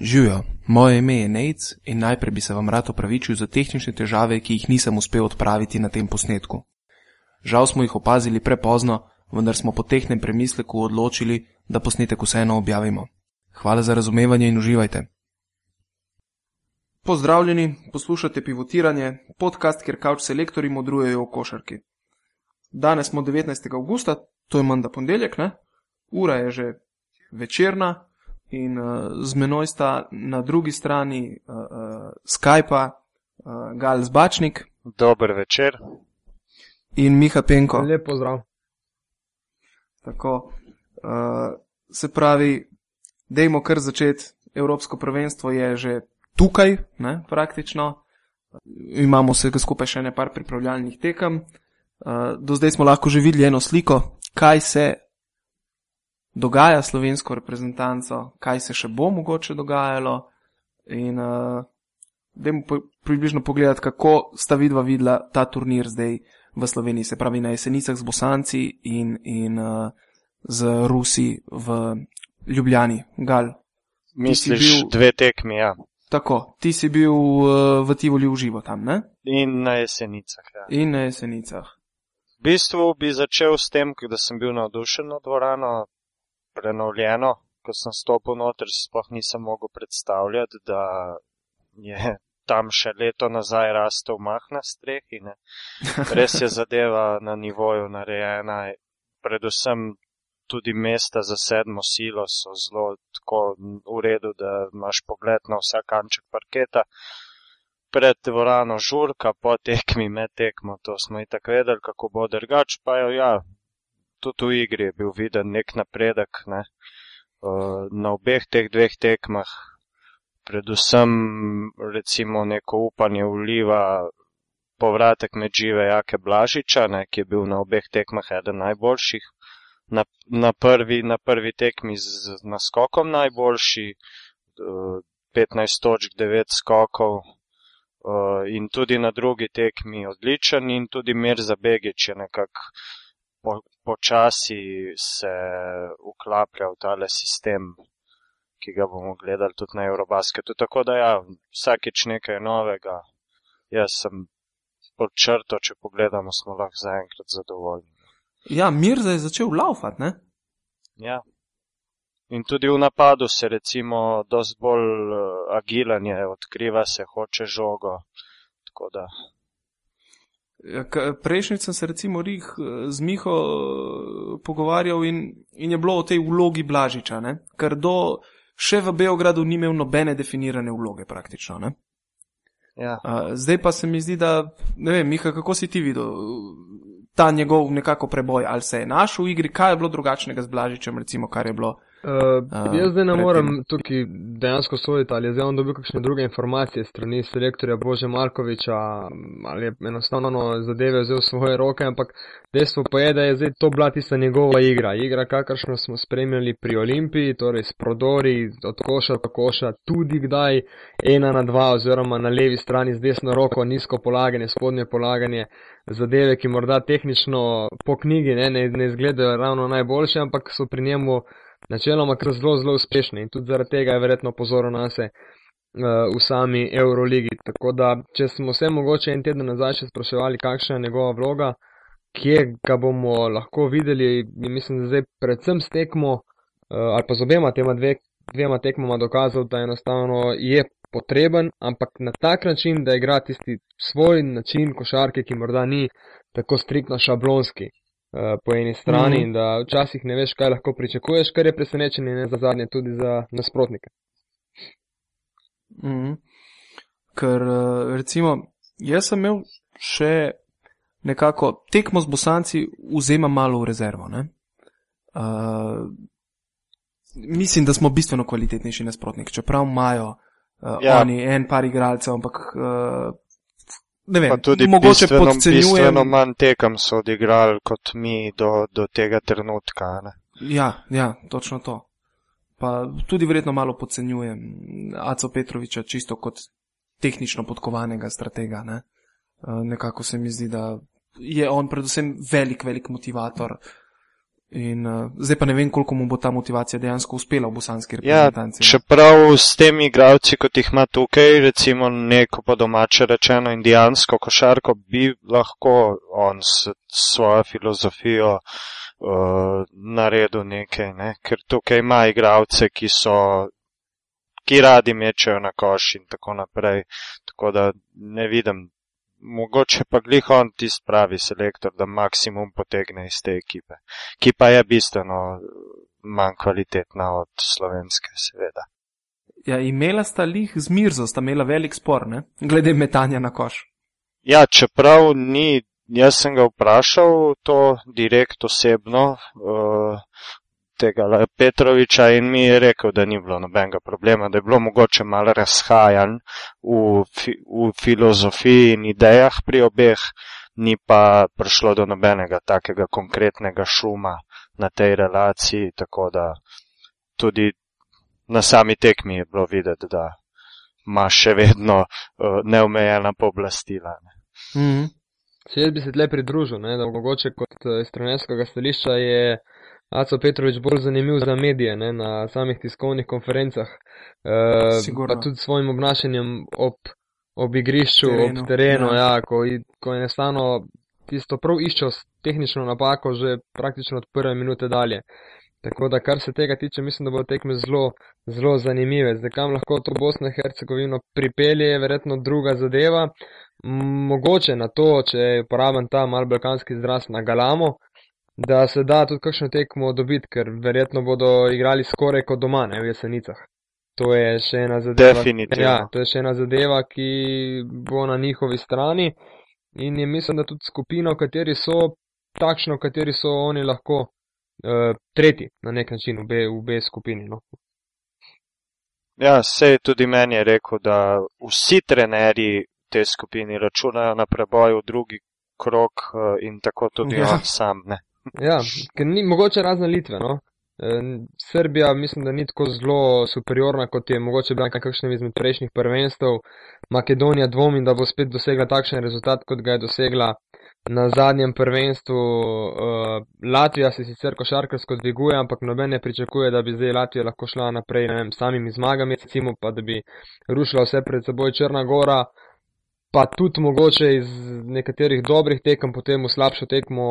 Živijo, moje ime je Nec in najprej bi se vam rad opravičil za tehnične težave, ki jih nisem uspel odpraviti na tem posnetku. Žal smo jih opazili prepozno, vendar smo po tehnem premisleku odločili, da posnetek vseeno objavimo. Hvala za razumevanje in uživajte. Pozdravljeni, poslušate Pivotiranje, podcast, kjer kavč selektori modrujejo o košarki. Danes smo 19. augusta, to je manda ponedeljek, ne? Ura je že večerna in uh, z menoj sta na drugi strani uh, uh, Skypa uh, Gal Zbačnik Dober večer. in Miha Penko. Lep pozdrav. Tako, uh, se pravi, dejmo kar začeti. Evropsko prvenstvo je že tukaj, ne, praktično. Imamo vsega skupaj še nekaj pripravljalnih tekem. Uh, do zdaj smo lahko že videli eno sliko, kaj se dogaja s slovensko reprezentanco, kaj se še bo mogoče dogajalo. In uh, dajmo po, približno pogledati, kako sta vidva videla ta turnir zdaj v Sloveniji, se pravi na jesenicah z Bosanci in, in uh, z Rusi v Ljubljani. Gal, Misliš bil- dve tekmi, ja. tako, ti si bil uh, v Tivoli v živo tam, ne? In na jesenicah, ja. In na jesenicah. V bistvu bi začel s tem, da sem bil navdušen nad dvorano, prenovljeno. Ko sem stopil noter, si sploh nisem mogel predstavljati, da je tam še leto nazaj rastel mah na strehi. Ne. Res je zadeva na nivoju narejena, predvsem tudi mesta za sedmo silo so zelo tako v redu, da imaš pogled na vsak kanček parketa. Pred dvorano žurka, po tekmi, med tekmo, to smo i tako vedeli, kako bo drugač, pa jo, ja, tudi v igri je bil viden nek napredek, ne. Uh, na obeh teh dveh tekmah, predvsem recimo neko upanje vliva povratek med žive Jake Blažiča, ne, ki je bil na obeh tekmah eden najboljših. Na, na, prvi, na prvi tekmi z naskokom najboljši, uh, 15 točk, 9 skokov, uh, in tudi na drugi tekmi odličen, in tudi Mirza Begič je nekako po, počasi se uklaplja v tale sistem, ki ga bomo gledali tudi na Eurobasketu. Tako da ja, vsakeč nekaj novega. Jaz sem pod črto, če pogledamo, smo lahko zaenkrat zadovoljni. Ja, Mirza je začel laufati, ne? Ja. In tudi v napadu se recimo dosti bolj uh, agilen je, odkriva se, hoče žogo. Tako da, Ja, Prejšnjič sem se recimo Rih eh, z Miho eh, pogovarjal in, in je bilo o tej vlogi Blažiča, ne? ker do še v Beogradu ni imel nobene definirane vloge praktično. Ne? ja. A, zdaj pa se mi zdi, da, ne vem, Miha, kako si ti videl uh, ta njegov nekako preboj, ali se je našel v igri, kaj je bilo drugačnega z Blažičem, recimo, kar je bilo. Uh, A, jaz zdaj ne predtem. morem tukaj dejansko soditi, ali je zdaj on dobil kakšne druge informacije strani selektorja Bože Markoviča, ali je enostavno zadeve vzel v svoje roke, ampak dejstvo pa je, da je zdaj to bila tista njegova igra. Igra, kakršno smo spremljali pri Olimpiji, torej s prodori od koša do koša, tudi kdaj ena na dva oziroma na levi strani z desno roko, nizko polaganje, spodnje polaganje, zadeve, ki morda tehnično po knjigi ne, ne, ne izgledajo ravno najboljše, ampak so pri njemu načeloma kar zelo, zelo uspešni in tudi zaradi tega je verjetno pozoril na se uh, v sami Euroligi. Tako da, če smo se mogoče en teden nazaj še spraševali, kakšna je njegova vloga, kje ga bomo lahko videli, in mislim, da zdaj predvsem s tekmo uh, ali pa z obema tema dve, dvema tekmama dokazal, da enostavno je potreben, ampak na tak način, da igra tisti svoj način košarke, ki morda ni tako striktno šablonski po eni strani Mhm. in da včasih ne veš, kaj lahko pričakuješ, kar je presenečenje ne za zadnje tudi za nasprotnike. Mhm. Ker uh, recimo, jaz sem imel še nekako tekmo z Bosanci, vzema malo v rezervo. ne. Uh, mislim, da smo bistveno kvalitetnejši nasprotnik, čeprav imajo uh. Ja. oni en par igralcev, ampak uh, ne vem, Pa tudi mogoče bistveno, podcenjujem. bistveno manj tekem so odigrali kot mi do, do tega trenutka. Ne? Ja, ja, točno to. Pa tudi verjetno malo podcenjujem Aco Petroviča čisto kot tehnično podkovanega stratega. Ne? Eh, Nekako se mi zdi, da je on predvsem velik, velik motivator In uh, zdaj pa ne vem, koliko mu bo ta motivacija dejansko uspela v bosanski Ja, reprezentanci. čeprav s temi igravci, kot jih ima tukaj, recimo neko po domače rečeno indijansko košarko, bi lahko on s svojo filozofijo uh, naredil nekaj, ne? ker tukaj ima igravce, ki so, ki radi mečejo na koš in tako naprej. Tako da ne vidim, mogoče pa glih on tisti pravi selektor, da maksimum potegne iz te ekipe, ki pa je bistveno manj kvalitetna od slovenske, seveda. Ja, imela sta lih z Mirzo, sta imela velik spor, ne? glede metanja na koš. Ja, čeprav ni, jaz sem ga vprašal to direkt osebno, uh, tega Petroviča in mi je rekel, da ni bilo nobenega problema, da je bilo mogoče malo razhajanj v, fi, v filozofiji in idejah pri obeh, ni pa prišlo do nobenega takega konkretnega šuma na tej relaciji, tako da tudi na sami tekmi je bilo videti, da ima še vedno uh, neomejena pooblastila. ne. Mm -hmm. Se jaz bi se tle pridružil, ne, da mogoče kot eh, iz trenerskega stališča je Aco Petrovič bolj zanimiv za medije ne, na samih tiskovnih konferencah. Sigurno. pa tudi s svojim obnašanjem ob, ob igrišču, Terenu, ob terenu, ja. ja. Ko, ko enostavno tisto prav iščejo s tehnično napako že praktično od prve minute dalje. Tako da, kar se tega tiče, mislim, da bo tekme zelo, zelo zanimive. Zdaj, kam lahko to Bosna in Hercegovino pripelje, je verjetno druga zadeva. Mogoče na to, če uporabim ta mal balkanski izraz na galamo, da se da tudi kakšno tekmo dobiti, ker verjetno bodo igrali skoraj kot doma, ne v jesenicah. To je še ena zadeva. Definitivno. Ja, to je še ena zadeva, ki bo na njihovi strani. In je mislim, da tudi skupina, v kateri so, takšna, v kateri so oni lahko uh, tretji na nek način v obe, v obe skupini. No. Ja, sej tudi meni je rekel, da vsi trenerji te skupini računajo na preboj v drugi krok eh, in tako tudi ja. on sam. Ne? Ja, ker ni mogoče razne Litve. No. Eh, Srbija mislim, da ni tako zelo superiorna, kot je mogoče bila na kakšnem izmed prejšnjih prvenstev. Makedonija dvomim, da bo spet dosegla takšen rezultat, kot ga je dosegla na zadnjem prvenstvu. Eh, Latvija se sicer košarkarsko dviguje, ampak noben ne pričakuje, da bi zdaj Latvija lahko šla naprej s samimi zmagami, recimo pa da bi rušila vse pred seboj Črna Gora. Pa tudi mogoče iz nekaterih dobrih tekem, potem v slabšo tekmo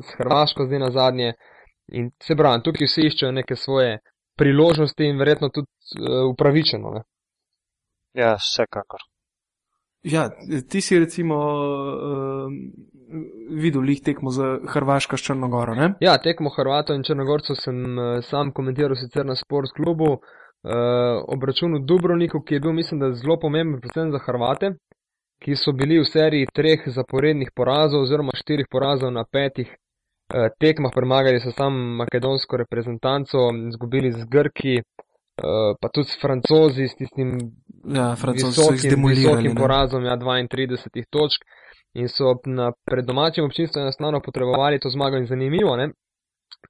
s Hrvaško zdaj na zadnje. In se pravi, tukaj vsi iščejo neke svoje priložnosti in verjetno tudi uh, upravičeno. Ne? Ja, vsekakor. Ja, ti si recimo uh, videl lih tekmo za Hrvaško s Črnogoro, ne? Ja, tekmo Hrvatov in Črnogorcev sem uh, sam komentiral sicer na Sports klubu. Uh, obračun v Dubrovniku, ki je bil, mislim, da zelo pomemben, predvsem za Hrvate, ki so bili v seriji treh zaporednih porazov oziroma štirih porazov na petih uh, tekmah, premagali so sam makedonsko reprezentanco, izgubili z Grki, uh, pa tudi s Francozi, s tistim Ja, visokim, visokim porazom, ja, 32 točk. In so na pred domačim občinstvom enostavno potrebovali to zmago in zanimivo. Ne?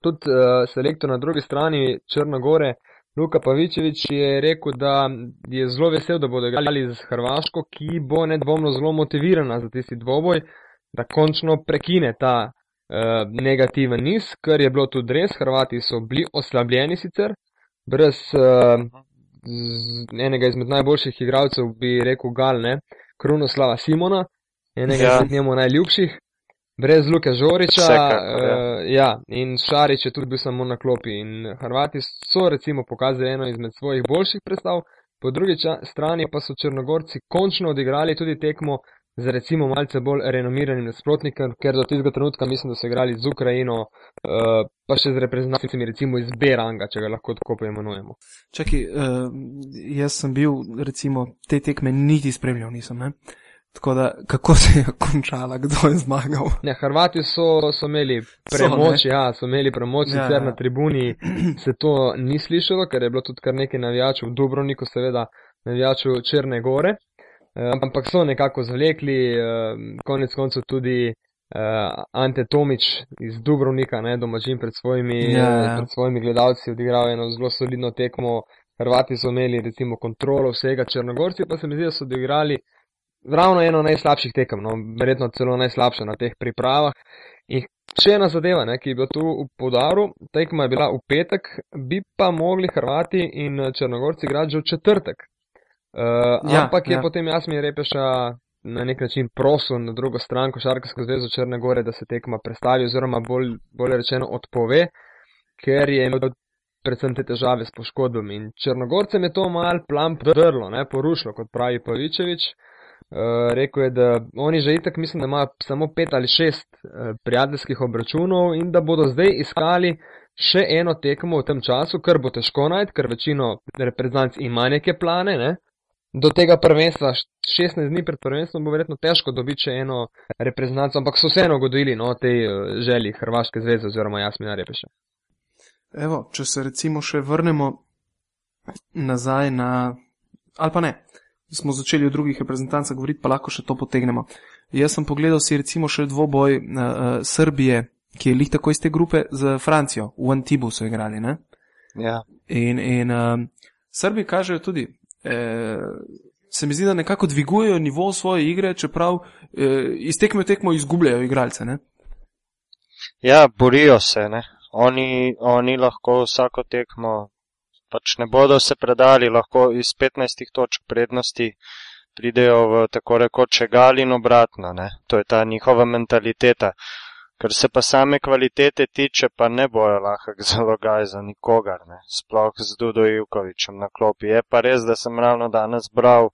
Tudi uh, selektor na drugi strani Črnogore, Luka Pavičevič, je rekel, da je zelo vesel, da bodo igrali z Hrvaško, ki bo nedvomno zelo motivirana za tisti dvoboj, da končno prekine ta uh, negativen niz, kar je bilo tudi res. Hrvati so bili oslabljeni sicer, brez z, enega izmed najboljših igralcev, bi rekel Gal, ne, Krunoslava Simona, enega Ja. izmed njemu najljubših, brez Luke Žoriča, Vsekakor, ja. uh, ja, in Šarič je tudi bil samo na klopi. In Hrvati so recimo pokazali eno izmed svojih boljših predstav, po drugi strani pa so Črnogorci končno odigrali tudi tekmo z recimo malce bolj renomiranim nasprotnikom, ker do tistega trenutka mislim, da so igrali z Ukrajino, uh, pa še z reprezentancami recimo iz B-ranga, če ga lahko tako poimenujemo. Čakaj, uh, jaz sem bil, recimo, te tekme niti spremljal nisem, ne? Tako da, kako se je končala, kdo je zmagal? Ne, Hrvati so, so imeli premoč, ja, so imeli premoč, Ja, sicer ja. na tribuni se to ni slišalo, ker je bilo tudi kar nekaj navijačev v Dubrovniku, seveda navijačev Črne gore, Eh, ampak so nekako zvlekli, eh, konec koncev tudi eh, Ante Tomič iz Dubrovnika, ne, domačin pred svojimi, Ja, eh, ja. pred svojimi gledalci odigral eno zelo solidno tekmo. Hrvati so imeli recimo kontrolo vsega, Črnogorci pa se mi zdi, da so odigrali ravno eno najslabših tekem, no, verjetno celo najslabša na teh pripravah. In Še ena zadeva, ne, ki je bila tu v podaru, tekma je bila v petek, bi pa mogli Hrvati in Črnogorci igrati že v četrtek. Uh, Ja, ampak je ja. potem Jasmin Repeša na nek način prosil na drugo stran Košarkarsko zvezo Črne Gore, da se tekma prestavi oziroma bolj, bolje rečeno odpove, ker je imel predvsem te težave s poškodbami. In Črnogorcem je to mal plan podrlo, ne, porušilo, kot pravi Pavičevič. Uh, rekel je, da oni že itak mislim, da imajo samo pet ali šest uh, prijateljskih obračunov in da bodo zdaj iskali še eno tekmo v tem času, kar bo težko najti, ker večino reprezentanc ima neke plane. Ne? Do tega prvenstva, š- 16 dni pred prvenstvom, bo verjetno težko dobiti še eno reprezentanco, ampak so vseeno godili no, tej uh, želji Hrvaške zveze oziroma Jasmina Repeša. Evo, če se recimo še vrnemo nazaj na. Ali pa ne, smo začeli o drugih reprezentancah govoriti, pa lahko še to potegnemo. Jaz sem pogledal si recimo še dvoboj uh, uh, Srbije, ki je lih tako iz te grupe z Francijo, v Antibu so igrali. Ne? Ja. In, in uh, Srbi kažejo tudi, eh, se mi zdi, da nekako dvigujejo nivo svoje igre, čeprav eh, iz tekme v tekmo izgubljajo igralce. Ne? ja, borijo se, ne. Oni, oni lahko vsako tekmo, pač ne bodo se predali, lahko iz 15 točk prednosti pridejo v tako rekoč egal in obratno, ne. To je ta njihova mentaliteta. Kar se pa same kvalitete tiče, pa ne bojo lahek zalogaj za nikogar, ne. sploh z Dudo Ivkovičem na klopi. Je pa res, da sem ravno danes bral,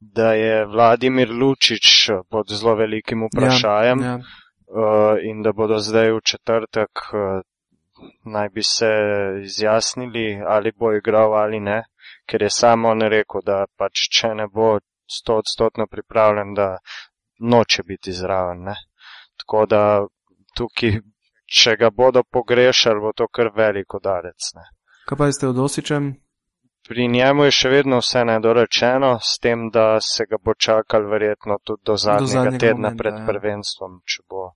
da je Vladimir Lučič pod zelo velikim vprašajem Ja, ja. uh, in da bodo zdaj v četrtek uh, naj bi se izjasnili, ali bo igral ali ne, ker je samo on rekel, da pač če ne bo stotstotno pripravljen, da noče biti zraven. Ne. Tako da tukaj, če ga bodo pogrešali, bo to kar veliko udarec. Ne. Kaj pa ste od Osičem? Pri njemu je še vedno vse nedorečeno, s tem, da se ga bo čakal verjetno tudi do zadnjega, zadnjega tedna momenta, pred ja. prvenstvom, če bo.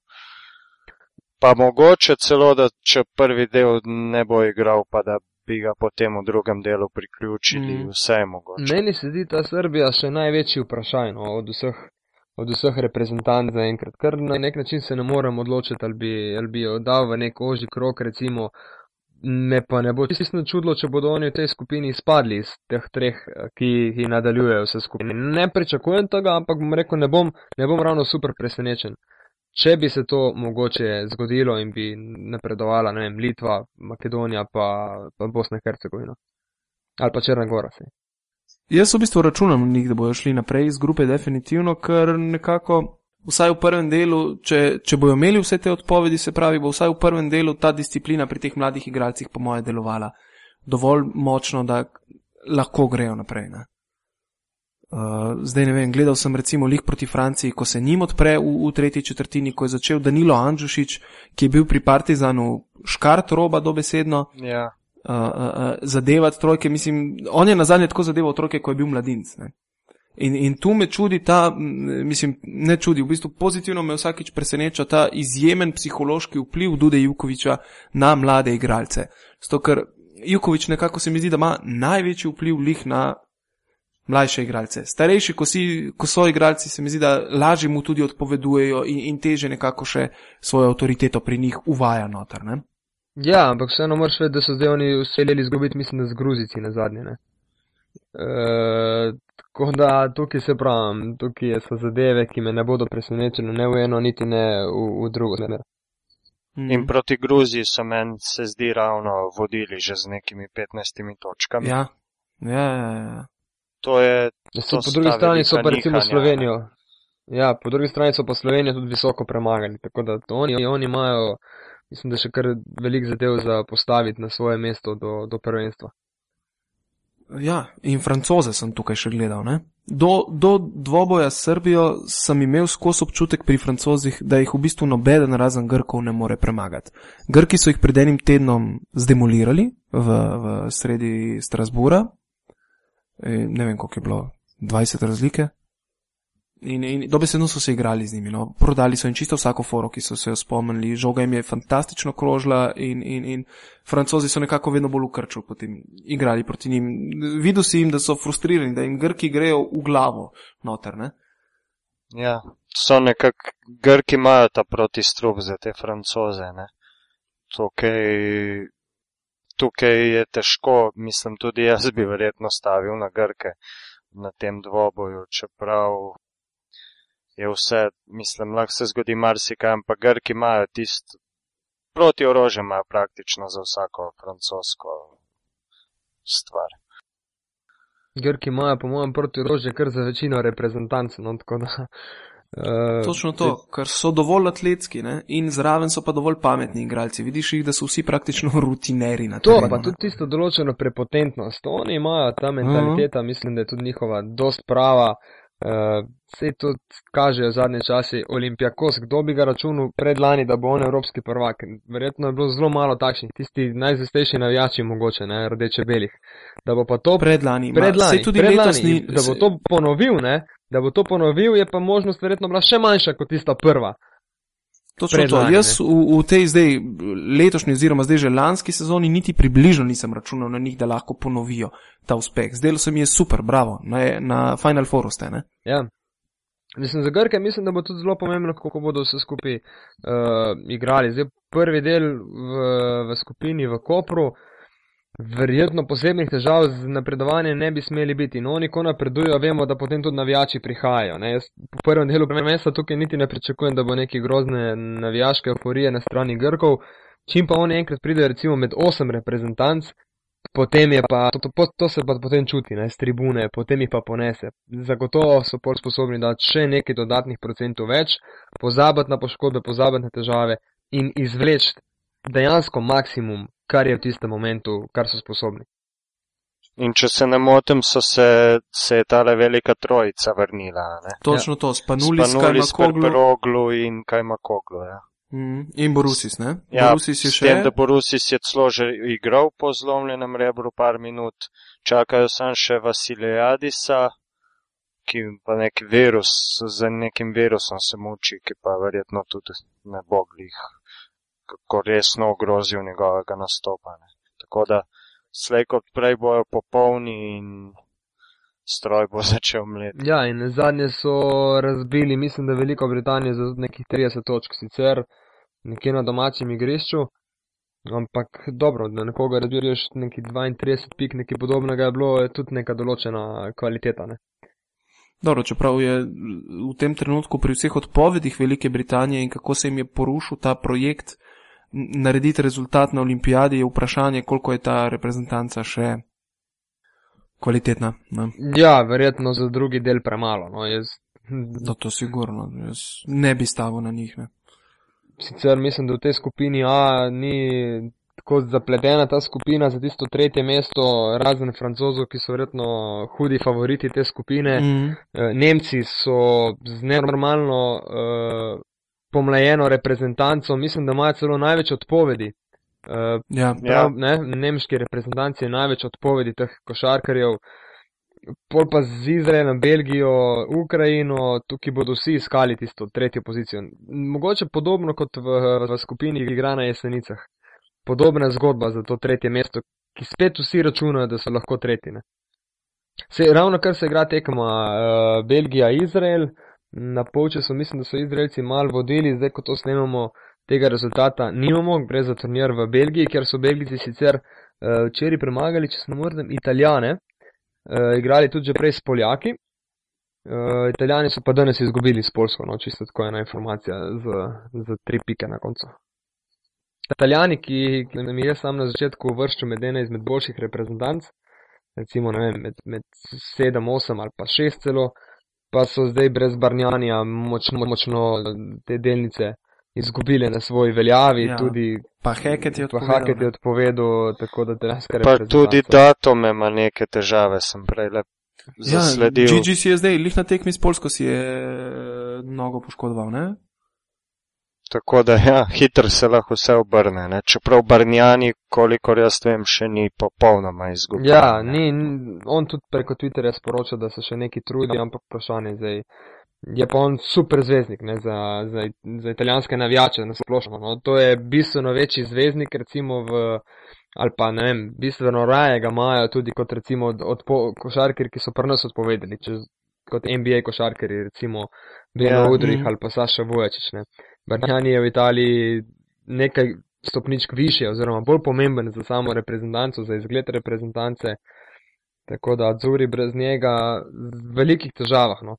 Pa mogoče celo, da če prvi del ne bo igral, pa da bi ga potem v drugem delu priključili, mm. vse je mogoče. Meni se zdi ta Srbija še največji vprašaj no, od vseh. Od vseh reprezentantov zaenkrat, ker na nek način se ne morem odločiti, ali bi, ali bi jo dal v nek oži krok, recimo, me pa ne bo čisto čudilo, če bodo oni v tej skupini izpadli iz teh treh, eh, ki, ki nadaljujejo vse skupaj. Ne pričakujem tega, ampak bom rekel, ne bom, ne bom ravno super presenečen. Če bi se to mogoče zgodilo in bi napredovala, ne vem, Litva, Makedonija pa, pa Bosna in Hercegovina. Ali pa Črna Gora. Sej. Jaz v bistvu računam na njih, da bodo šli naprej iz grupe, definitivno, ker nekako, vsaj v prvem delu, če, če bojo imeli vse te odpovedi, se pravi, bo vsaj v prvem delu ta disciplina pri teh mladih igralcih, po moje, delovala dovolj močno, da lahko grejo naprej. Ne? Uh, zdaj ne vem, gledal sem recimo lih proti Franciji, ko se njim odpre v, v tretji četrtini, ko je začel Danilo Andžušič, ki je bil pri Partizanu škart roba dobesedno Ja, uh, uh, uh, zadevati trojke. Mislim, on je na zadnje tako zadeval trojke, ko je bil mladinc. Ne? In, in tu me čudi ta, mislim, ne čudi, v bistvu pozitivno me vsakič preseneča ta izjemen psihološki vpliv Dude Jukoviča na mlade igralce. Zato, ker Jukovič nekako se mi zdi, da ima največji vpliv lih na mlajše igralce. Starejši, ko, si, ko so igralci, se mi zdi, da lažje mu tudi odpovedujejo in, in teže nekako še svojo avtoriteto pri njih uvaja noter. Ne? Ja, ampak vseeno moraš vedeti, da so zdaj oni uspeli izgubiti, mislim, da z Gruzici na zadnje. Ne? E, tako da tukaj se pravim, tukaj so zadeve, ki me ne bodo presenečene, ne v eno, niti ne v, v drugo smer. Mm. in proti Gruziji so meni se zdi ravno vodili že z nekimi 15 točkami. Ja, ja, ja. ja. To je So, To po drugi strani so pa recimo Slovenijo. Ja, po drugi strani so pa Slovenijo tudi visoko premagali, tako da oni, oni imajo, mislim, da še kar velik zadev za postaviti na svoje mesto do, do prvenstva. Ja, in francoze sem tukaj še gledal. Ne? Do, do dvoboja s Srbijo sem imel skos občutek pri francozih, da jih v bistvu nobeden razen Grkov ne more premagati. Grki so jih pred enim tednom zdemolirali v, v sredi Strasbura, ne vem koliko je bilo, 20 razlike. In, in dobesedno so se igrali z njimi, no. prodali so jim čisto vsako foro, ki so se jo spomnili, žoga jim je fantastično krožila in, in, in francozi so nekako vedno bolj krču potem igrali proti njim. Videl si jim, da so frustrirani, da jim Grki grejo v glavo noter. Ne? Ja, so nekako, Grki imajo ta protistrup za te francoze. Ne? Tukaj, tukaj je težko, mislim, tudi jaz bi verjetno stavil na Grke na tem dvoboju, čeprav je vse, mislim, lahko se zgodi marsikaj, ampak Grki imajo tisto proti orožje, imajo praktično za vsako francosko stvar. Grki imajo, po mojem, proti orožje kar za večino reprezentancev. No, tako da, uh, Točno to, ker so dovolj atletski ne? in zraven so pa dovolj pametni igralci. Vidiš jih, da so vsi praktično rutineri na To, pa tudi tisto določeno prepotentnost. Oni imajo ta mentaliteta, mislim, da je tudi njihova dost prava. Uh, Vse to kažejo zadnje časi Olimpijakos, kdo bi ga računal predlani, da bo on evropski prvak. Verjetno je bilo zelo malo takšnih, tisti najzvestejši navijači mogoče, ne, rdeče-belih. Da bo pa to Predlani, ma, predlani, saj tudi predlani, letos ni. da bo to ponovil, ne, da bo to ponovil, je pa možnost verjetno bila še manjša kot tista prva. Točno to. Jaz v, v tej zdaj letošnji oziroma zdaj že lanski sezoni niti približno nisem računal na njih, da lahko ponovijo ta uspeh. Zdelo se mi je super, bravo, na, na Final Fouru ste, ne? Ja. Mislim, za Grke mislim, da bo tudi zelo pomembno, kako bodo vse skupaj uh, igrali. Zdaj, prvi del v, v skupini v Kopru, verjetno posebnih težav z napredovanjem ne bi smeli biti. No, oni ko napredujejo, vemo, da potem tudi navijači prihajajo. Ne? Jaz po prvem delu prvenstva tukaj niti ne pričakujem, da bo neki grozne navijaške euforije na strani Grkov. Čim pa oni enkrat pridejo recimo med osem reprezentanc, potem je pa, to, to, to se pa potem čuti, ne, z tribune, potem jih pa ponese. Zagotovo so pol sposobni dati še nekaj dodatnih procentov več, pozabiti na poškodbe, pozabiti na težave in izvleči dejansko maksimum, kar je v tistem momentu, kar so sposobni. In če se ne motim, so se, se je tale velika trojica vrnila. Ne? Točno to, Spanulis, Spanulis, Kajmakoglu Perperoglu in Kajmakoglu. Ja. mm, in Borusis, ne? Ja, Borusis je še. tem, da Borusis je celo že igral po zlomljenem rebru par minut, čakajo sam še Vasilijadisa, ki pa neki virus, z nekim virusom se muči, ki pa verjetno tudi ne bo glih kako resno ogrozil njegovega nastopa. Ne. Tako da slej kot prej bojo popolni in stroj bo začel mleti. Ja, in zadnje so razbili, mislim, da Veliko Britanijo za nekih 30 točk, sicer nekje na domačem igrišču. Ampak dobro, da nekoga razbiješ neki 32 pik, nekaj podobnega je bilo, je tudi neka določena kvaliteta. Ne? Dobro, čeprav je v tem trenutku pri vseh odpovedih Velike Britanije in kako se jim je porušil ta projekt n- narediti rezultat na olimpijadi, je vprašanje, koliko je ta reprezentanca še kvalitetna. Ne? Ja, verjetno za drugi del premalo. No, jaz, Da, to sigurno. Jaz ne bi stavil na njih. Ne? sicer mislim, da v tej skupini A ni tako zapletena ta skupina za tisto tretje mesto, razen francozov, ki so verjetno hudi favoriti te skupine. Mm. Eh, Nemci so z nenormalno uh, pomlajeno reprezentanco, mislim, da imajo celo največ odpovedi. Uh, Ja. prav, ne, nemški reprezentanci je največ odpovedi teh košarkarjev. Pol pa z Izraelom, Belgijo, Ukrajino, tukaj bodo vsi iskali tisto tretjo pozicijo. Mogoče podobno kot v, v skupini, ki igra na jesenicah. Podobna zgodba za to tretje mesto, ki spet vsi računajo, da so lahko tretji. Ne. Se, ravno kar se igra tekma uh, Belgija-Izrael, na polčasu mislim, da so Izraelci mal vodili, zdaj ko to snemamo, tega rezultata nimamo, gre za turnir v Belgiji, ker so Belgijci sicer uh, včeraj premagali, če se ne moram, Italijane, uh, igrali tudi že prej s Poljaki. Uh, Italijani so pa danes izgubili s Polsko, no, čisto tako ena informacija za, za tri pike na koncu. Italijani, ki, ki nam je sam na začetku uvrščal med ene izmed boljših reprezentanc, recimo vem, med, med 7, 8 ali pa 6 celo, pa so zdaj brez Barnjanja močno, močno te delnice izgubile na svoji veljavi, Ja. ja. tudi Pa Heket je pa odpovedal. Haket je odpovedal, tako da terenska Pa tudi datume ima neke težave, sem prej le Ja, zasledil. Gigi si je zdaj, lih na tekmi s Polsko si je eh, nogo poškodoval, ne? Tako da ja, hitro se lahko vse obrne. Ne? Čeprav Barnjani, kolikor jaz vem, še ni popolnoma izgubljen. Ja, ni, on tudi preko Twitterja sporoča, da se še neki trudi, ampak vprašanje zdaj. Je pa on super zvezdnik ne, za, za, za italijanske navijače na splošno. No. To je bistveno večji zvezdnik, recimo v, ali pa ne vem, bistveno raje ga imajo tudi kot recimo od, od košarkir, ki so pri nas odpovedali. Če kot NBA košarkari, recimo Beno Ja, Udrih mhm. ali pa Saša Vojačič. Ne. Barnjani je v Italiji nekaj stopničk više oziroma bolj pomemben za samo reprezentanco, za izgled reprezentance. Tako da Zuri brez njega v velikih težavah. No.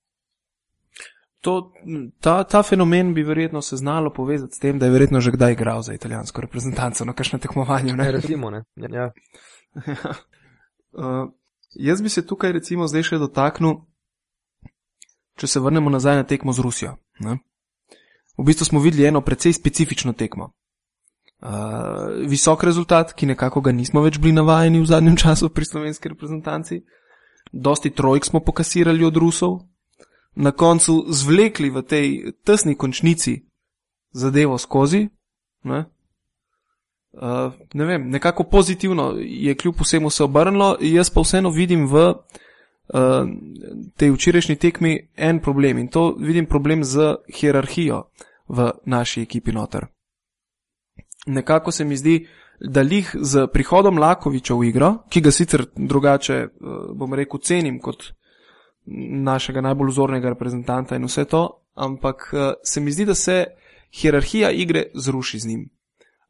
To, ta, ta fenomen bi verjetno se znalo povezati s tem, da je verjetno že kdaj igral za italijansko reprezentanco na kakšnem tekmovanju. Ne, recimo, ne. Ja. uh, jaz bi se tukaj recimo zdaj še dotaknil, če se vrnemo nazaj na tekmo z Rusijo. Ne? V bistvu smo videli eno precej specifično tekmo. Uh, visok rezultat, ki nekako ga nismo več bili navajeni v zadnjem času pri slovenski reprezentanci. Dosti trojk smo pokasirali od Rusov, na koncu zvlekli v tej tesni končnici zadevo skozi. Ne? Uh, ne vem, nekako pozitivno je kljub vsemu se obrnilo, jaz pa vseeno vidim v uh, tej včerajšnji tekmi en problem in to vidim problem z hierarhijo v naši ekipi noter. Nekako se mi zdi, da lih z prihodom Lakoviča v igro, ki ga sicer drugače, uh, bom rekel, cenim kot našega najbolj vzornega reprezentanta in vse to, ampak uh, se mi zdi, da se hierarhija igre zruši z njim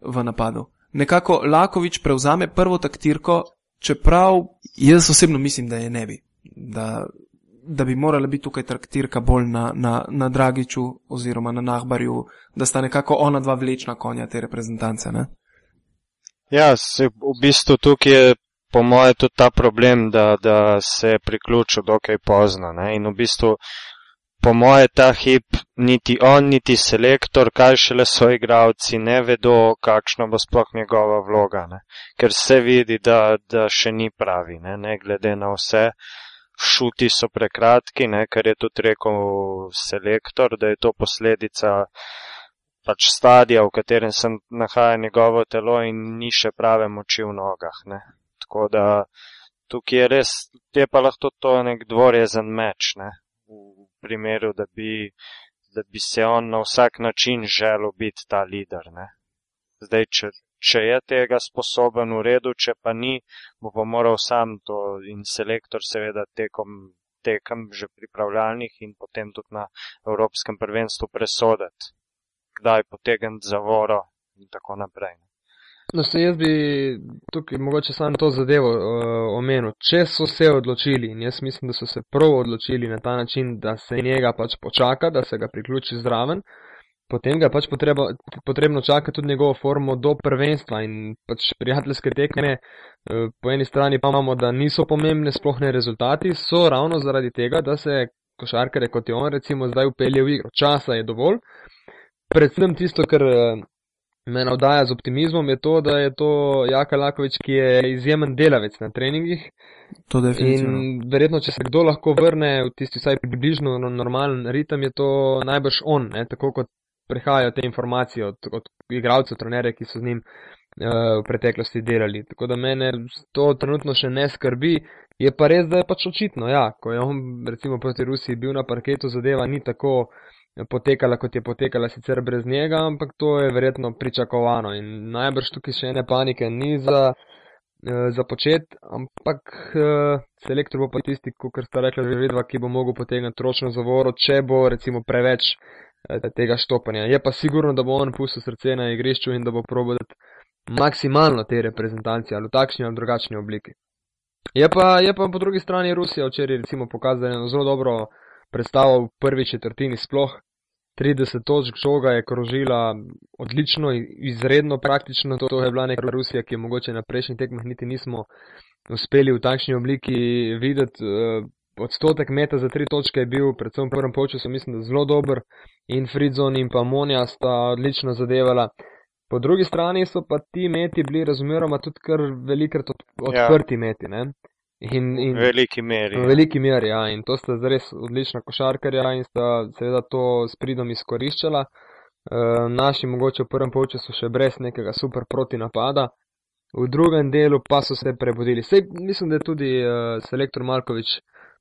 v napadu. Nekako Lakovič prevzame prvo taktirko, čeprav jaz osebno mislim, da je ne bi. Da, da bi morala biti tukaj taktirka bolj na, na, na Dragiču oziroma na Nahbarju, da sta nekako ona dva vlečna konja te reprezentance. Ne? Ja, se, v bistvu tukaj je po moje tudi ta problem, da, da se je priključil dokaj pozno. Ne? In v bistvu po moje ta hip niti on, niti selektor, kaj šele so igravci, ne vedo, kakšna bo sploh njegova vloga. Ne? Ker se vidi, da, da še ni pravi, ne? ne glede na vse. Šuti so prekratki, ne, kar je tudi rekel selektor, da je to posledica pač stadija, v katerem se nahaja njegovo telo in ni še prave moči v nogah. Ne. Tako da tukaj je res, je pa lahko to nek dvorezen meč, ne, v primeru, da bi, da bi se on na vsak način želel biti ta lider. Ne. Zdaj, če, če je tega sposoben v redu, če pa ni, bo pa moral sam to in selektor seveda tekom tekem že pripravljalnih in potem tudi na Evropskem prvenstvu presoditi, kdaj potegniti zavoro in tako naprej. No, se jaz bi tukaj mogoče samo to zadevo uh, omenil. Če so se odločili, in jaz mislim, da so se prav odločili na ta način, da se njega pač počaka, da se ga priključi zraven, potem ga pač potreba, potrebno čakati tudi njegovo formo do prvenstva in pač prijateljske tekme. Uh, po eni strani pa imamo, da niso pomembne splohne rezultati, so ravno zaradi tega, da se košarkare kot je on recimo zdaj upelje v igro. Časa je dovolj. Predvsem tisto, kar uh, me navdaja z optimizmom, je to, da je to Jaka Lakovič, ki je izjemen delavec na treningih. To definitivno. In verjetno, če se kdo lahko vrne v tisti vsaj približno no- normalen ritem, je to najbrž on, ne? tako kot prihajajo te informacije od, od igralcev, trenerjev, ki so z njim uh, v preteklosti delali. Tako da mene to trenutno še ne skrbi. Je pa res, da je pač očitno, ja, ko je on recimo proti Rusiji bil na parketu, zadeva ni tako potekala, kot je potekala sicer brez njega, ampak to je verjetno pričakovano in najbrž tukaj še ene panike ni za, eh, za počet, ampak eh, selektor bo pa tisti, kot sta rekla že vedva, ki bo mogel potegniti ročno zavoro, če bo recimo preveč eh, tega štopanja. Je pa sigurno, da bo on pustil srce na igrišču in da bo probal maksimalno te reprezentacije ali v takšni ali drugačni obliki. Je pa, je pa po drugi strani Rusija včeraj recimo pokazala eno zelo dobro predstavo v prvi četrtini sploh. 30 točk žoga je krožila odlično, izredno praktično. To je bila neka Rusija, ki je mogoče na prejšnjih tekmah niti nismo uspeli v takšni obliki videti. Odstotek meta za tri točke je bil, predvsem v prvem polčasu, mislim, da zelo dober in Fridzon in pa Monja sta odlično zadevala. Po drugi strani so pa ti meti bili razmeroma tudi kar velikrat odprti ja. meti. Ne? In, in, v veliki meri. V veliki meri, ja. In to sta res odlična košarkarja in sta seveda to s pridom izkoriščala. E, naši mogoče v prvem polčasu še brez nekega super proti napada. V drugem delu pa so se prebudili. Sej, mislim, da je tudi uh, selektor Malkovič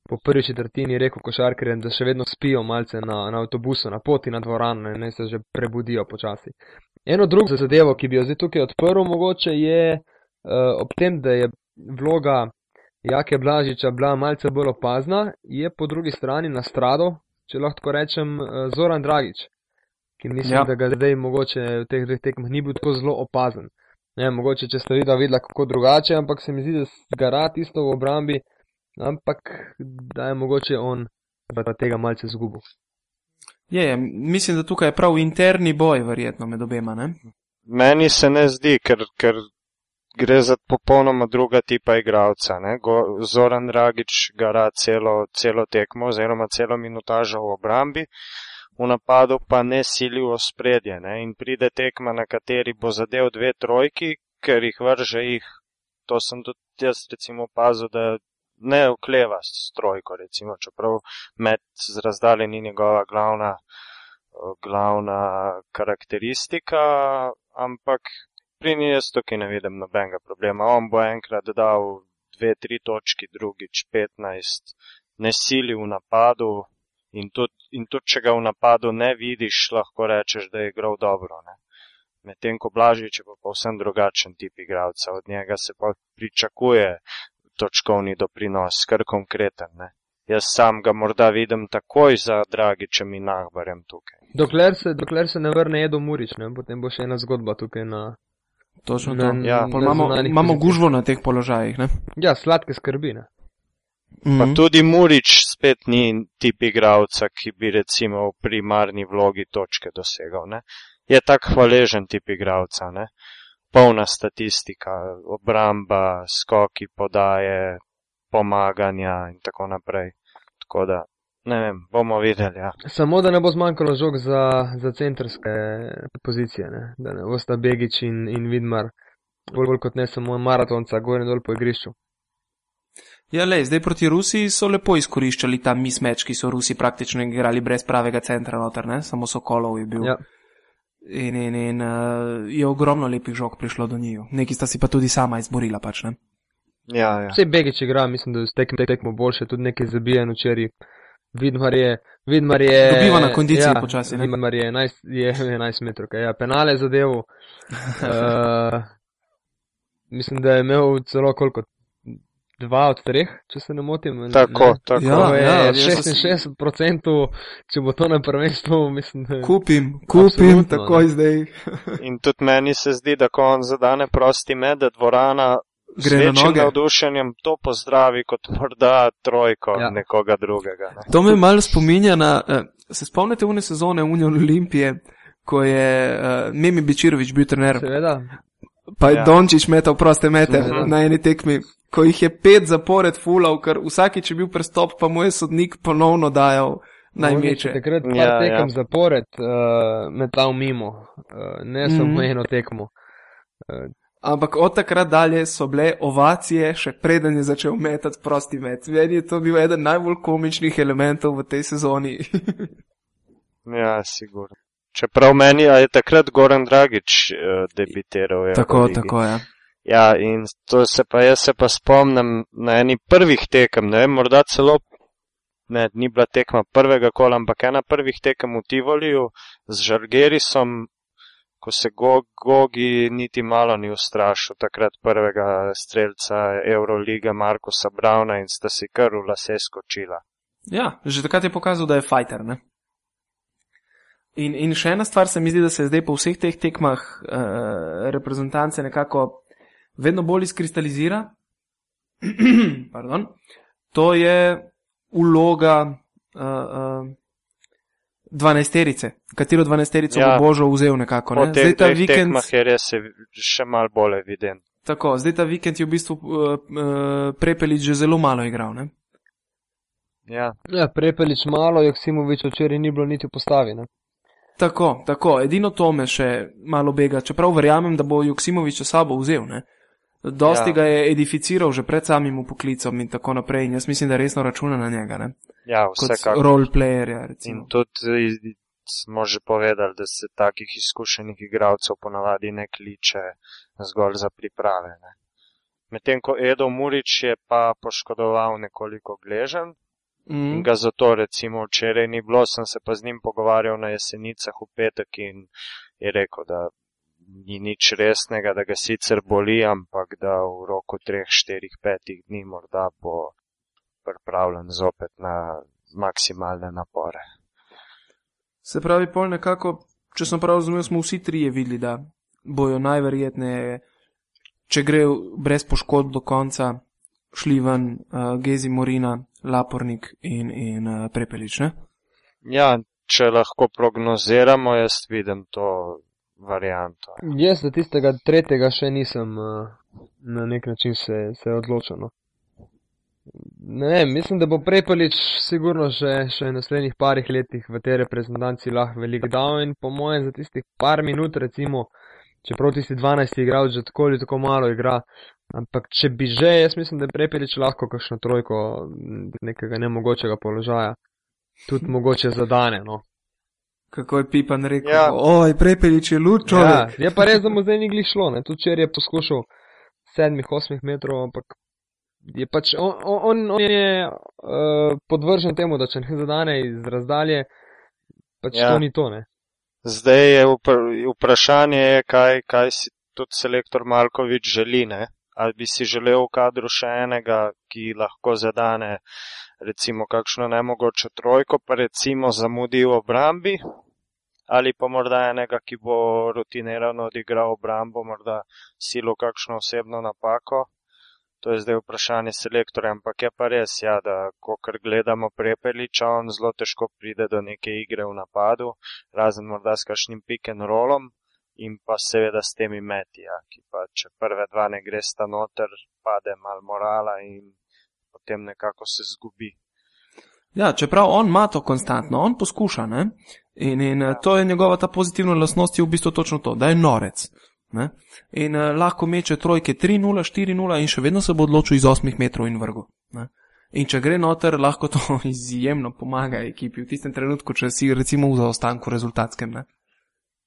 po prvi četrtini rekel košarkarjem, da še vedno spijo malce na, na avtobusu, na poti na dvorano in se že prebudijo počasi. Eno drugo zadevo, ki bi jo zdaj tukaj odprl, mogoče je uh, ob tem, da je vloga Jake Blažiča bila malce bolj opazna, je po drugi strani na strado, če lahko tako rečem, eh, Zoran Dragič, ki mislim, ja. da ga zdaj mogoče v teh dveh tekmah ni bil tako zelo opazen. Ne, mogoče, če ste videla, videla kako drugače, ampak se mi zdi, da ga rad isto v obrambi, ampak da je mogoče on pa tega malce zgubil. Je, je, mislim, da tukaj je prav interni boj, verjetno med obema. Ne? Meni se ne zdi, ker, ker gre za popolnoma druga tipa igralca. ne. Go- Zoran Dragič gara celo, celo tekmo oziroma celo minutažo v obrambi, v napadu pa ne sili v spredje ne. in pride tekma, na kateri bo zadev dve trojki, ker jih vrže jih. To sem tudi jaz recimo opazil, da ne okleva s trojko, recimo, čeprav med z razdalje ni njegova glavna, glavna karakteristika, ampak pri njej jaz tukaj ne vidim nobenega problema. On bo enkrat dal dve, tri točki, drugič 15, ne sili v napadu in tudi, in tudi če ga v napadu ne vidiš, lahko rečeš, da je igral dobro. Ne? Medtem ko Blažič je pa povsem drugačen tip igralca, od njega se pa pričakuje točkovni doprinos, kar konkreten. Ne? Jaz sam ga morda vidim takoj za Dragičem in Nahbarjem tukaj. Dokler se, dokler se ne vrne Edo Murič, ne, potem bo še ena zgodba tukaj na. Točno Na- to. Ja. Pol na imamo, imamo gužvo na teh položajih. Ne? Ja, sladke skrbi. Ne. Mhm. Pa tudi Murič spet ni tip igralca, ki bi recimo v primarni vlogi točke dosegal. Ne? Je tak hvaležen tip igralca, ne? Polna statistika, obramba, skoki, podaje, pomaganja in tako naprej. Tako da, ne vem, bomo videli. Ja. Samo da ne bo zmanjkalo žog za, za centrske pozicije, ne. da ne bosta Begič in, in Vidmar, bolj, bolj kot ne samo maratonca, gor in dol po igrišču. Ja, lej, zdaj proti Rusiji so lepo izkoriščali ta mismeč, ki so Rusi praktično igrali brez pravega centra noter, ne? samo Sokolov je bil. Ja. In, in, in uh, je ogromno lepih žog prišlo do njiju. Neki sta si pa tudi sama izborila, pač ne. Ja, ja. Vse Begič igra, mislim, da je tek, tek, tekmo boljše, tudi nekaj zabijen včeraj. Vidmar je, Vidmar je. Dobiva na kondiciji ja, počasi, ne? Vidmar je 11, je 11 metrov, ja, penale zadev. uh, mislim, da je imel celo koliko. Dva od treh, če se ne motim. Tako, ne. tako. Ja, je ja, jaz sem- 66%, če bo to na prvenstvu, mislim, da Kupim, kupim takoj ne. zdaj. In tudi meni se zdi, da ko on zadane prosti med, da dvorana z Gre na večjim noge. navdušenjem to pozdravi kot morda trojko Ja. ja. nekoga drugega. Ne. To me malo spominja na, uh, se spomnite une sezone Union Olimpije, ko je uh, Mimi Bičirovič bil trener, seveda. Pa je Ja. Dončić metal proste mete Seveda. na eni tekmi, ko jih je pet zapored fulal, ker vsakič je bil prestop, pa mu je sodnik ponovno dajal naj Oni so meče. Takrat par Ja, tekem ja. zapored uh, metal mimo, uh, ne samo eno tekmo. Ampak od takrat dalje so bile ovacije, še preden je začel metati prosti met. Meni je to bil eden najbolj komičnih elementov v tej sezoni. Ja, sigurno. Čeprav meni je takrat Goran Dragič uh, debitiral. v tako, Euroligi. tako je. Ja, in to se pa jaz se pa spomnim na eni prvih tekem, ne vem, morda celo, ne, ni bila tekma prvega kola, ampak ena prvih tekem v Tivoliju z Žargerisom, ko se Go- Gogi niti malo ni ustrašil takrat prvega streljca Euroliga Markusa Brauna in sta si kar v lase skočila. Ja, že takrat je pokazal, da je fighter. Ne? In, in še ena stvar se mi zdi, da se zdaj po vseh teh tekmah uh, reprezentance nekako vedno bolj izkristalizira. Pardon. To je uloga uh, uh, dvanajsterice. Katero dvanajsterico ja. Bo Božo vzel nekako. Ne? Zdaj ta vikend. tekmah je res še mal bolj evident. Tako, zdaj ta vikend je v bistvu uh, uh, Prepelič že zelo malo igral. Ne? Ja, Ja, Prepelič malo, Joksimovič včeraj ni bilo niti v postavi. Ne? Tako, tako, edino to me še malo bega, čeprav verjamem, da bo Joksimovič sabo vzel. Ne? Dosti ja. Ga je edificiral že pred samim upoklicom in tako naprej. In jaz mislim, da resno računa na njega, ne? ja kot vsekakor. roleplayerja. In recimo. tudi iz- smo že povedali, da se takih izkušenih igralcev ponavadi ne kliče zgolj za priprave. Ne. Medtem ko Edo Murič je pa poškodoval nekoliko gležen in Mm. ga zato recimo včeraj ni bilo, sem se pa z njim pogovarjal na jesenicah v petek in je rekel, da ni nič resnega, da ga sicer boli, ampak da v roku 3, 4, 5 dni morda bo pripravljen zopet na maksimalne napore. Se pravi, pol nekako, če sem prav razumel, smo vsi trije videli, da bojo najverjetneje, če gre brez poškodb do konca, šli ven uh, Gezi Morina, Lapornik in, in uh, Prepelič. Ne? Ja, če lahko prognoziramo, jaz vidim to varianto. Jaz za tistega tretjega še nisem uh, na nek način se, se odločil. No. Ne vem, mislim, da bo Prepelič sigurno še, še v naslednjih parih letih v tej reprezentanci lahko velik dal in po mojem za tistih par minut, recimo, čeprav tisti 12 igral že tako ali tako malo igra, ampak če bi že, jaz mislim, da je Prepelič lahko kakšno trojko nekega nemogočega položaja, tudi mogoče zadane, no. Kako je Pipan rekel, ja. oj, Prepelič je lučo. Ja, je pa res, da mu zdaj ni glih šlo, ne, tudi če je poskušal sedmih, osmih metrov, ampak je pač on, on, on je uh, podvržen temu, da če ne zadane iz razdalje, pač ja. to ni to. Ne? Zdaj je vprašanje, je, kaj, kaj si tudi selektor Malkovič želi. Ne? Ali bi si želel v kadru še enega, ki lahko zadane recimo kakšno nemogočo trojko, pa recimo zamudi v obrambi, ali pa morda enega, ki bo rutinirano odigral obrambo, morda silo kakšno osebno napako. To je zdaj vprašanje selektorja, ampak je pa res, ja, da ko kar gledamo prepeliča, on zelo težko pride do neke igre v napadu, razen morda s kakšnim piken rolom in pa seveda s temi meti, ja, ki pa če prve dva ne gre sta noter, pade mal morala in potem nekako se zgubi. Ja, čeprav on ima to konstantno, on poskuša, ne? In, in ja. to je njegova ta pozitivna lasnost, je v bistvu točno to, da je norec. Ne? In uh, lahko meče trojke 3-0, 4-0 in še vedno se bo odločil iz 8 metrov in vrgo. Ne? In če gre noter, lahko to izjemno pomaga ekipi v tistem trenutku, če si recimo v zaostanku rezultatskem. Ne?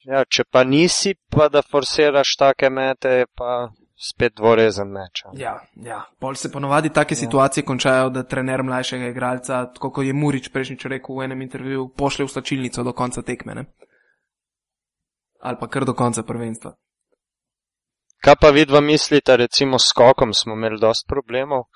Ja, če pa nisi, pa da forsiraš take mete, pa spet dvorezen meč. Ja, ja. Pol se ponovadi take ja. situacije končajo, da trener mlajšega igralca, tako kot je Murič prejšnjič rekel v enem intervjuju, pošle v slačilnico do konca tekme. Ne? Ali pa kar do konca prvenstva. Kaj pa vidva mislite, recimo s skokom smo imeli dost problemov,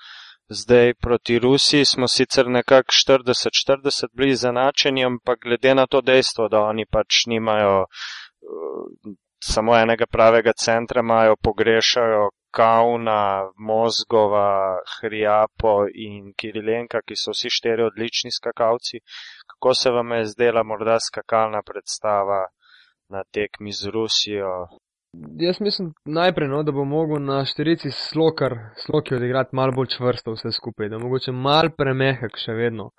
zdaj proti Rusiji smo sicer nekako 40-40 bili zanačeni, ampak glede na to dejstvo, da oni pač nimajo uh, samo enega pravega centra, imajo pogrešajo Kauna, Mozgova, Hriapo in Kirilenka, ki so vsi štiri odlični skakalci. Kako se vam je zdela morda skakalna predstava na tekmi z Rusijo? Jaz mislim najprej, no, da bo mogel na štirici slokar, sloki odigrati malo bolj čvrsto vse skupaj, da mogoče mal premehek še vedno.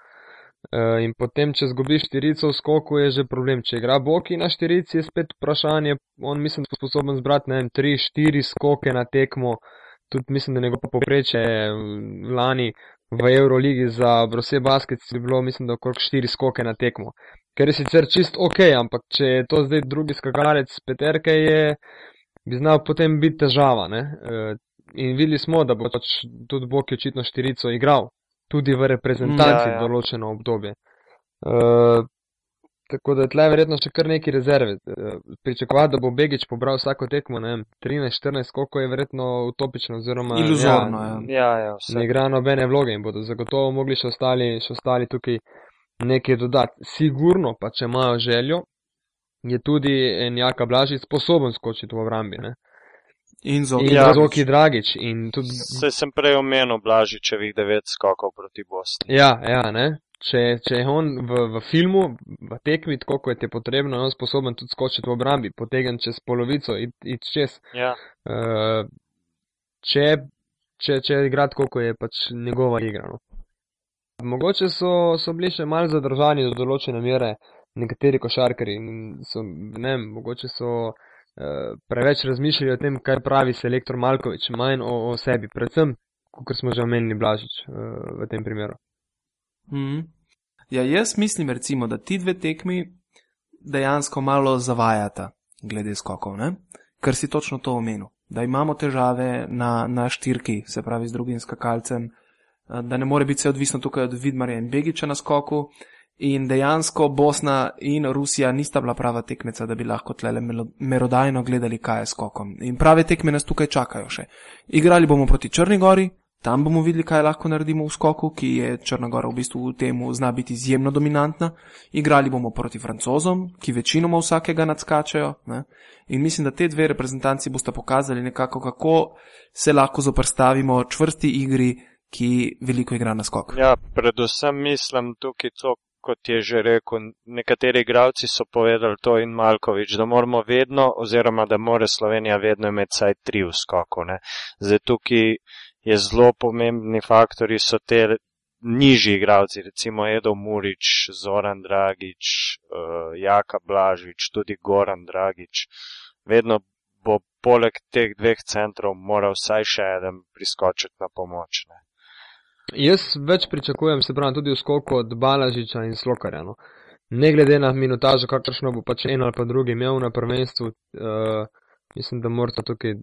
E, in potem, če zgubiš štirico v skoku, je že problem. Če igra Boki na štirici, je spet vprašanje, on mislim, da je sposoben zbrati, ne vem, tri, štiri skoke na tekmo, tudi mislim, da njegov popreče lani v Euroligi za Brose Basket je bilo, mislim, da okrog štiri skoke na tekmo kar je sicer čist ok, ampak če je to zdaj drugi skakalec peterke, je, bi znal potem biti težava. Ne? E, in videli smo, da bo pač tudi Bok je očitno štirico igral, tudi v reprezentanci ja, ja. določeno obdobje. Uh, tako da je tle verjetno še kar neki rezerve. Uh, pričakovati, da bo Begič pobral vsako tekmo, ne vem, 13-14, koliko je verjetno utopično oziroma iluzorno. Ja, ja, ja, ne igra nobene vloge in bodo zagotovo mogli še ostali, še ostali tukaj nekaj dodati. Sigurno pa, če imajo željo, je tudi en Jaka Blažic sposoben skočiti v obrambi. Ne? In zoki ja, dragič. In tudi... Se sem prej omenil Blažičevih devet skokov proti Bosni. Ja, ja, ne. Če, če je on v, v filmu, v tekmi, tako kot je potrebno, je on sposoben tudi skočiti v obrambi, potegn čez polovico in iti čez. Ja. Uh, če, če, če igra tako, kot je pač njegova igra. No. Mogoče so, so bili še malo zadržani do določene mere nekateri košarkari in so, ne vem, mogoče so eh, preveč razmišljali o tem, kaj pravi selektor Malkovič, manj o, o sebi, predvsem, kot smo že omenili Blažič eh, v tem primeru. Mm. Ja, jaz mislim recimo, da ti dve tekmi dejansko malo zavajata glede skokov, ne? ker si točno to omenil, da imamo težave na, na štirki, se pravi z drugim skakalcem, da ne more biti vse odvisno tukaj od Vidmarja in Begiča na skoku. In dejansko Bosna in Rusija nista bila prava tekmeca, da bi lahko tlele merodajno gledali, kaj je skokom. In prave tekme nas tukaj čakajo še. Igrali bomo proti Črnigori, tam bomo videli, kaj lahko naredimo v skoku, ki je Črnagora v bistvu v tem zna biti izjemno dominantna. Igrali bomo proti Francozom, ki večinoma vsakega nadskačajo. Ne? In mislim, da te dve reprezentanci boste pokazali nekako, kako se lahko zoprstavimo čvrsti igri, ki veliko igra na skok. Ja, predvsem mislim tukaj to, kot je že rekel, nekateri igravci so povedali to in Malkovič, da moramo vedno, oziroma da mora Slovenija vedno imeti saj tri v skoku. Ne. Zdaj tukaj je zelo pomembni faktori so te nižji igravci, recimo Edo Murič, Zoran Dragič, uh, Jaka Blažič, tudi Goran Dragič. Vedno bo poleg teh dveh centrov moral vsaj še eden priskočiti na pomoč. Ne. Jaz več pričakujem, se pravi, tudi v skoku od Balažiča in Slokarja. No. Ne glede na minutažo, kakršno bo pač en ali pa drugi imel na prvenstvu, uh, mislim, da morate tukaj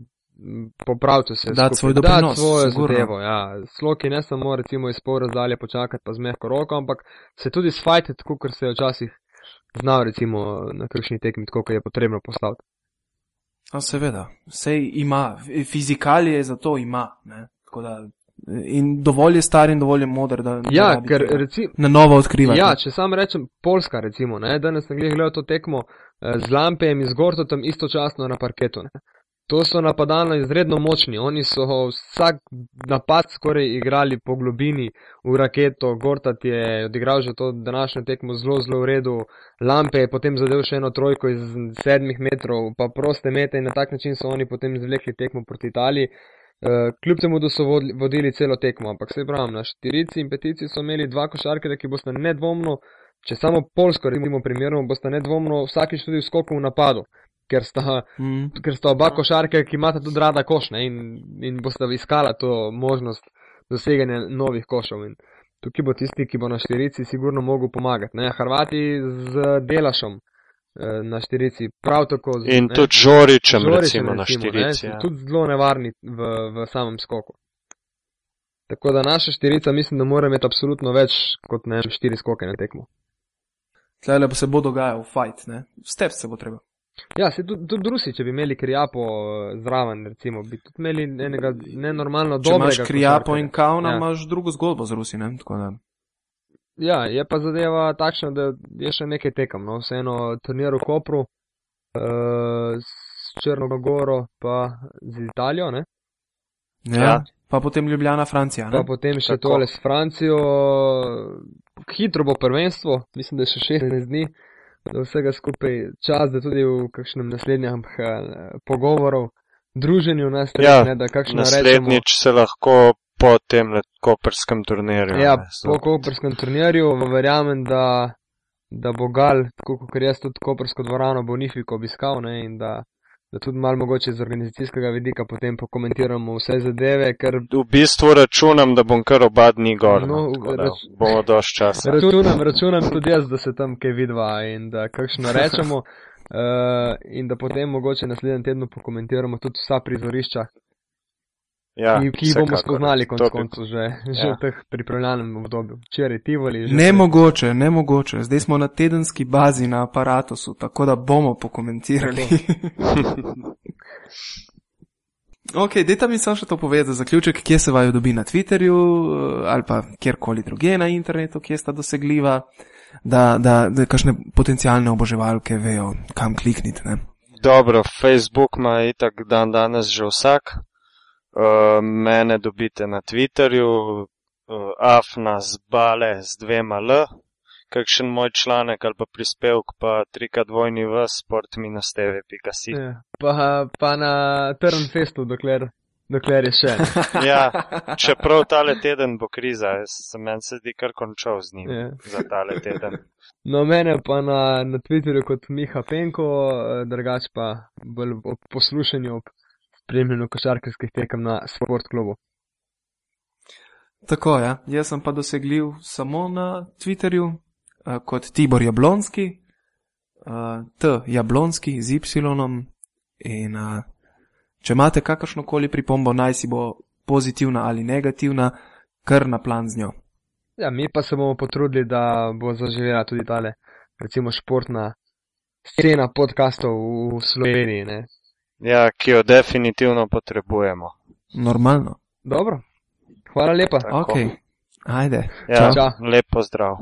popraviti se. Skupaj, svoj doprinos, svojo sigurno. zadevo. Ja. Sloki ne samo recimo iz pol razdalje počakati pa z mehko roko, ampak se tudi sfajtati, tako kot se je včasih znal recimo na kakšni tekmi, tako kot je potrebno postaviti. No, seveda, sej ima, fizikalije za to ima. Ne? Tako Da, in dovolj je star in dovolj je moder, da Ja, ker recimo. na novo odkrivati. Ja, če sam rečem Poljska, recimo, ne, danes sem gledal to tekmo eh, z Lampejem in z Gortotom istočasno na parketu. Ne. To so napadalno izredno močni, oni so vsak napad skoraj igrali po globini v raketo, Gortat je odigral že to današnjo tekmo zelo, zelo v redu, Lampe je potem zadev še eno trojko iz sedmih metrov, pa proste mete in na tak način so oni potem zvlekli tekmo proti Italiji. Uh, kljub temu, da so vodili, vodili celo tekmo, ampak se pravi, na štirici in petici so imeli dva košarkarja, ki boste nedvomno, če samo Polsko recimo primerno, boste nedvomno vsakič tudi v skoku v napadu, ker sta, Mm. ker sta oba košarkarja, ki imata tudi rada koš ne, in, in boste iskala to možnost doseganja novih košov. In tukaj bo tisti, ki bo na štirici sigurno mogel pomagati. Ne. Hrvati z Delašom na štirici, prav tako z In ne, tudi Žoričem, Žoričem, recimo, na recimo, ne, štirici. so Ja. tudi zelo nevarni v, v samem skoku. Tako da naša štirica mislim, da mora imeti absolutno več kot ne štiri skoke na tekmo. Tlele pa se bo dogajal fight, ne? Step se bo treba. Ja, se tudi, tudi Rusi, če bi imeli krijapo eh, zraven, recimo, bi tudi imeli enega nenormalno Če imaš dobrega. Krijapo košarkarja. in Kauna, Ja. imaš drugo zgodbo z Rusi, ne? Tako da. Ja, je pa zadeva takšna, da je še nekaj tekem. No? Vseeno turnir v Kopru uh, s Črno Goro pa z Italijo, ne? Ja. Ja. Pa potem Ljubljana, Francija, Pa ne? potem še Tako. tole s Francijo. Hitro bo prvenstvo, mislim, da je še 16 dni. Da vsega skupaj čas, da tudi v kakšnem naslednjem eh, pogovoru, druženju nas Ja, ne, da kakšno rečemo. Naslednjič se lahko po tem koperskem turnirju. Ja, ne, po so- koperskem turnirju verjamem, da, da bo Gal, tako kot jaz tudi kopersko dvorano Bonifiko obiskal ne, in da, da tudi malo mogoče z organizacijskega vidika potem pokomentiramo vse zadeve, ker V bistvu računam, da bom kar oba dni gor. No, No, rač- bomo dož časa. računam, računam tudi jaz, da se tam kaj vidva in da kakšno rečemo. Uh, in da potem mogoče naslednji teden pokomentiramo tudi vsa prizorišča, Ja, ki, ki jih bomo spoznali bi- koncev že, že Ja. v teh pripravljalnem obdobju. Včeraj Tivoli. že Nemogoče, nemogoče. Zdaj smo na tedenski bazi na aparatusu, tako da bomo pokomentirali. ok, dajte mi samo še to povedati za zaključek, kje se vaju dobi na Twitterju eh, ali pa kjerkoli drugje na internetu, kje sta dosegljiva, da, da, da kakšne potencijalne oboževalke vejo, kam klikniti. Ne? Dobro, Facebook ima itak dan danes že vsak. Uh, mene dobite na Twitterju, uh, afna z bale z dvema L, kakšen moj članek ali pa prispevek pa trika dvojni v sport-tv.si. Ja, pa, pa na Trnfestu, dokler, dokler je še. Ja, čeprav tale teden bo kriza, jaz se meni se zdi kar končal z njim Ja. za tale teden. No, mene pa na, na Twitterju kot Miha Penko, eh, drugač pa bolj ob poslušanju, ob spremljanju košarkarskih tekem na Sport klubu. Tako ja. jaz sem pa dosegljiv samo na Twitterju uh, kot Tibor Jablonski, uh, T. Jablonski z Y. In uh, če imate kakršno koli pripombo, naj si bo pozitivna ali negativna, kar na plan z njo. Ja, mi pa se bomo potrudili, da bo zaživela tudi tale, recimo, športna scena podkastov v Sloveniji. Ne? Ja, ki jo definitivno potrebujemo. Normalno. Dobro, hvala lepa. Tako. Ok, ajde. Ja, Čau. lep pozdrav.